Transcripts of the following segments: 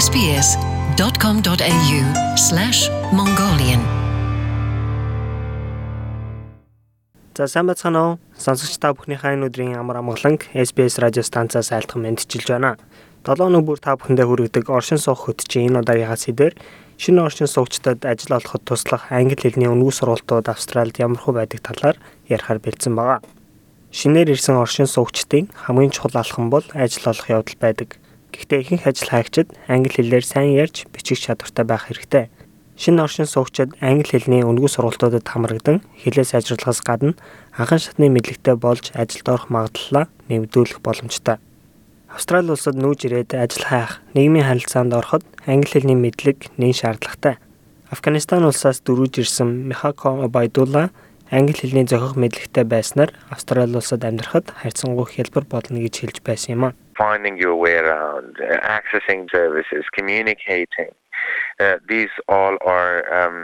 sbs.com.au/mongolian За сайн бацгаана уу? Сонсогч та бүхнийхээ энэ өдрийн амар амгаланг SBS радио станцаас айлтган мэдчилж байна. 7 өнөө бүр та бүхэндээ хүргэдэг оршин суух хөтчийн энэ удаагийнхаа сэдвэр шинэ оршин суугчдад ажил олоход туслах англи хэлний өнгө сургалтууд Австралид ямар хөө байдаг талаар ярихаар бэлдсэн байгаа. Шинээр ирсэн оршин суугчдын хамгийн чухал алхам бол ажил олох явдал байдаг. Гэхдээ ихэнх ажил хайгчид англи хэлээр сайн ярьж бичих чадвартай байх хэрэгтэй. Шинэ оршин суугчид англи хэлний үнэгүй сургалтуудад хамрагдан хэлээ сайжруулахаас гадна анхан шатны мэдлэгтэй болж ажилд орох магадлалаа нэмэгдүүлэх боломжтой. Австрали улсад нүүж ирээд ажил хайх, нийгмийн харилцаанд ороход англи хэлний мэдлэг нэн шаардлагатай. Афганистан улсаас дөрвөж ирсэн Михако Байдулла англи хэлний зохих мэдлэгтэй байснаар Австрали улсад амьдрахад харьцангуй хялбар болно гэж хэлж байсан юм а finding your way around, uh, accessing services, communicating. Uh, these all are um,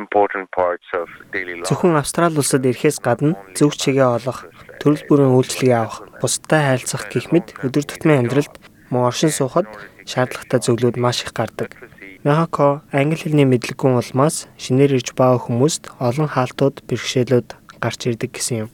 important parts of daily life. Зөвхөн Австрали улсад ирэхээс гадна зөв чигээ олох, төрөл бүрийн үйлчлэгээ авах, бусдад харилцах гэх мэт өдөр тутмын амьдралд мөн оршин суухад шаардлагатай зүйлүүд маш их гардаг. Мехако англи хэлний мэдлэггүй улмаас шинээр ирж байгаа хүмүүст олон хаалтууд, бэрхшээлүүд гарч ирдэг гэсэн юм.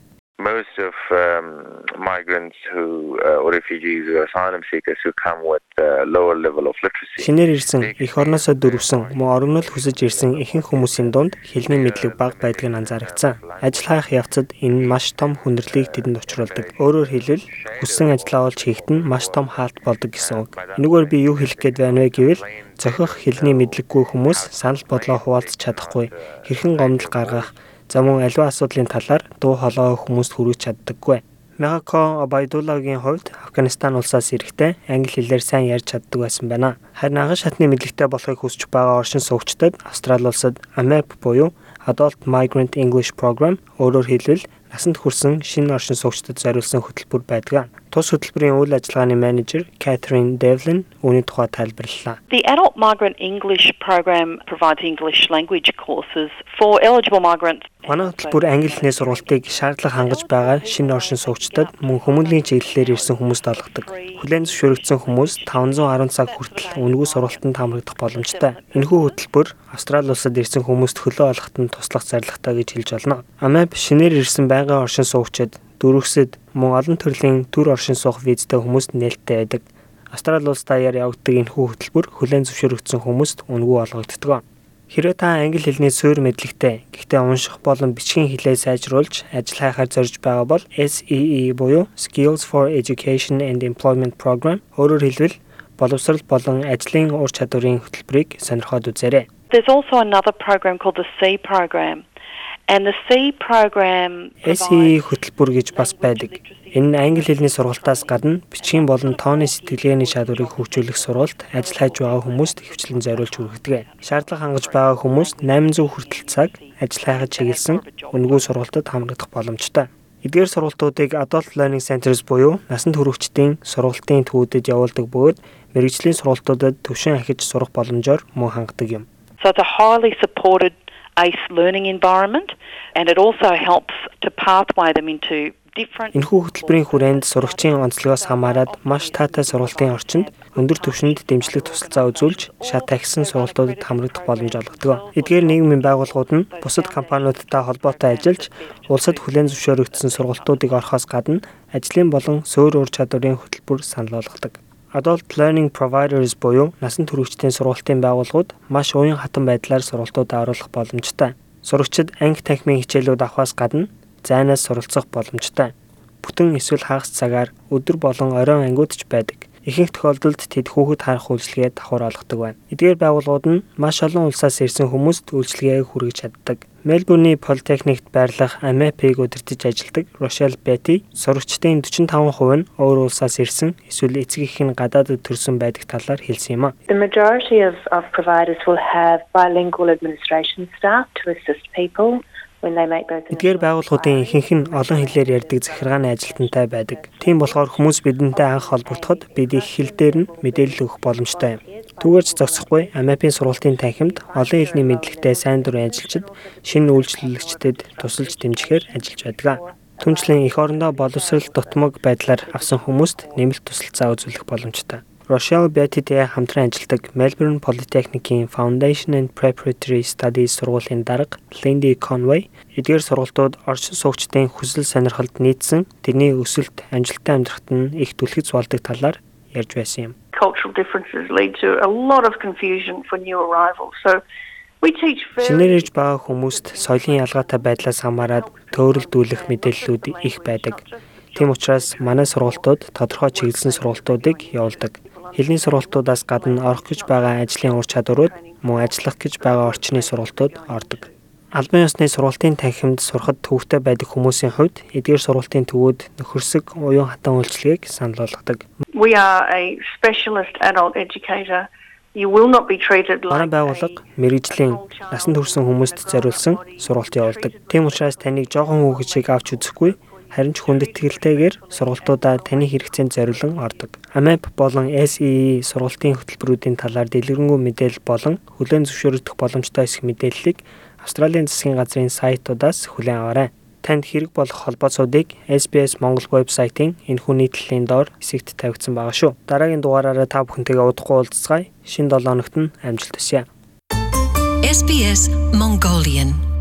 Um, migrants who uh, or refugees or asylum seekers who come with a lower level of literacy. Шинээр ирсэн их орноосоо дөрвсөн мөн орогнол хүсэж ирсэн ихэнх хүмүүсийн дунд хэлний мэдлэг бага байдгийг анзаарчихсан. Ажил хайх явцад энэ маш том хүндрэлийг тэдэнд учруулдаг. Өөрөөр хэлбэл хүссэн ажлаа олж хийхэд нь маш том хаалт болдог гэсэн үг. Энэгээр би юу хэлэх гээд байна вэ гэвэл зохих хэлний мэдлэггүй хүмүүс санал бодлоо хуваалцах чадахгүй, хэрхэн гомдол гаргах, за мөн аливаа асуудлын талаар дуу хоолой хүмүүст хүргэж чаддаггүй. Мегако Байдуллагийн хувьд Афганистан улсаас ирэхдээ англи хэлээр сайн ярьж чаддаг байсан байна. Харин анхан шатны мэдлэгтэй болохыг хүсэж байгаа оршин суугчдад Австрали улсад AMEP буюу Adult Migrant English Program өөрөөр хэлбэл насанд хүрсэн шинэ оршин суугчдад зориулсан хөтөлбөр байдаг. Тус хөтөлбөрийн үйл ажиллагааны менежер Catherine Devlin үүний тухай тайлбарллаа. The Adult Migrant English program provides English language courses for eligible migrants. Манай хөтөлбөр англи хэлний сургалтыг шаардлага хангаж байгаа шинэ оршин суугчдад мөн хүмүүнлэгийн чиглэлээр ирсэн хүмүүст олгодог. Хүлээн зөвшөөрөгдсөн хүмүүс 510 цаг хүртэл үнэгүй сургалтанд хамрагдах боломжтой. Энэхүү хөтөлбөр Австрали улсад ирсэн хүмүүст хөлөө олоход нь туслах зорилготой гэж хэлж байна. AMAP шинээр ирсэн байнгын оршин суугчид дөрвөсөд мөн олон төрлийн төр оршин суух визтэй хүмүүст нээлттэй байдаг. Австрали улс даяар явагддаг энэхүү хөтөлбөр хүлээн зөвшөөрөгдсөн хүмүүст үнэгүй олгогддог. Хэрвээ та англи хэлний суурь мэдлэгтэй гэхдээ унших болон бичгийн хэлээ сайжруулж ажил хайхаар зорж байгаа бол SEE буюу Skills for Education and Employment Program өөрөөр хэлбэл боловсрол болон ажлын ур чадварын хөтөлбөрийг сонирхоод үзээрэй. There's also another program called the C program. And the C program SE хөтөлбөр гэж бас байдаг. Энэ нь англи хэлний сургалтаас гадна бичгийн болон тооны сэтгэлгээний чадварыг хөгжүүлэх сургалт ажил хайж байгаа хүмүүст хвчлэн зориулж хүргэдэг. Шаардлага хангаж байгаа хүмүүст 800 хүртэл цаг ажил хайхад чиглэсэн үнэгүй сургалтад хамрагдах боломжтой. Эдгээр сургалтуудыг Adult Learning Centers буюу насанд хүрэгчдийн сургалтын төвүүдэд явуулдаг бөгөөд мэрэгжлийн сургалтуудад төвшин ахиж сурах боломжоор мөн хангадаг юм. So a highly supported ACE learning environment and it also helps to pathway them into Энэхүү хөтөлбөрийн хүрээнд сурагчийн онцлогоос хамаарат маш таатай сургалтын орчинд өндөр түвшинд дэмжлэг тусалцаа үзүүлж шат ахисан сургалтуудад хамрагдах боломж олгодог. Эдгээр нийгмийн байгууллагууд нь бусад компаниудтай холбоотой ажиллаж улсад хүлээн зөвшөөрөгдсөн сургалтуудыг орохоос гадна ажлын болон суурь ур чадварын хөтөлбөр санал болгодог. Adult Learning Providers буюу насан туршидчдын сургалтын байгууллагууд маш уян хатан байдлаар сургалтуудаа оруулах боломжтой. Сурагчид анги танхимын хичээлүүд авахаас гадна зайнаас суралцах боломжтой. Бүтэн эсвэл хагас цагаар өдөр болон оройн ангиудч байдаг. Ихэнх тохиолдолд тэд хүүхэд харах үйлчилгээ давхар олгодог байна. Эдгээр байгууллагууд нь маш олон улсаас ирсэн хүмүүст үйлчилгээг хүргэж чаддаг. Мельбурний политехникт байрлах AMAP-ийг удирдах ажилдаг Рошел Бети сурагчдын 45% нь өөр улсаас ирсэн эсвэл эцэг их нь гадаадд төрсэн байдаг талаар хэлсэн юм а. The majority of of providers will have bilingual administration staff to assist people Эдгээр байгууллагуудын ихэнх нь олон хэлээр ярьдаг захиргааны ажилтнтай байдаг. Тийм болохоор хүмүүс бидэнтэй анх холбогдоход бид их хэл дээр нь мэдээлэл өгөх боломжтой юм. Түүгээрч зогсохгүй Амапийн сургалтын танхимд олон хэлний мэдлэгтэй сайн дурын ажилчид шинэ үйлчлүүлэгчдэд тусалж дэмжихээр ажиллаж байдаг. Түнчлэн эх орондоо боловсрал дутмаг байдлаар авсан хүмүүст нэмэлт тусалцаа үзүүлэх боломжтой. Rochelle Betty-тэй хамтран ажилладаг Melbourne Polytechnic-ийн Foundation and Preparatory Studies сургуулийн дарга Lindy Conway эдгээр сургалтууд орчин суугчдын хүсэл сонирхолд нийцсэн тэрний өсөлт амжилттай амьдрахад нь их түлхэц болдог талаар ярьж байсан юм. Cultural differences lead to a lot of confusion for new arrivals. So we teach Шинээр very ирж байгаа хүмүүст соёлын ялгаатай байдлаас хамаарат төөрөлдүүлэх мэдээллүүд их байдаг. Тийм учраас манай сургалтууд тодорхой чиглэсэн сургалтуудыг явуулдаг. Хэлний сургалтуудаас гадна орох гэж байгаа ажлын ур чадварууд мөн ажиллах гэж байгаа орчны сургалтууд ордог. Албан ёсны сургалтын танхимд сурахад төвөгтэй байдаг хүмүүсийн хувьд эдгээр сургалтын төвүүд нөхөрсөг уян хатан үйлчлэгийг санал болгодог. we are a specialist adult educator. You will not be treated Манай like байгууллага мэрэгжлийн насан турш хүмүүст зориулсан сургалт явуулдаг. Тийм учраас таныг жоохон хүүхэд шиг авч үзэхгүй харин ч хүндэтгэлтэйгээр сургалтуудаа таны хэрэгцээнд зориулан ордог. AMAP болон SEE сургалтын хөтөлбөрүүдийн талаар дэлгэрэнгүй мэдээлэл болон хүлээн зөвшөөрөгдөх боломжтой эсэх мэдээллийг Австралийн засгийн газрын сайтуудаас хүлээн аваарай. Танд хэрэг болох холбооцоодыг SBS Монгол вебсайтын энэхүү нийтлэлийн доор хэсэгт тавигдсан байгаа шүү. Дараагийн дугаараараа та бүхэнтэйгээ удахгүй уулзцгаая. Шинэ 7 хоногт нь амжилт хүсье. SBS Mongolian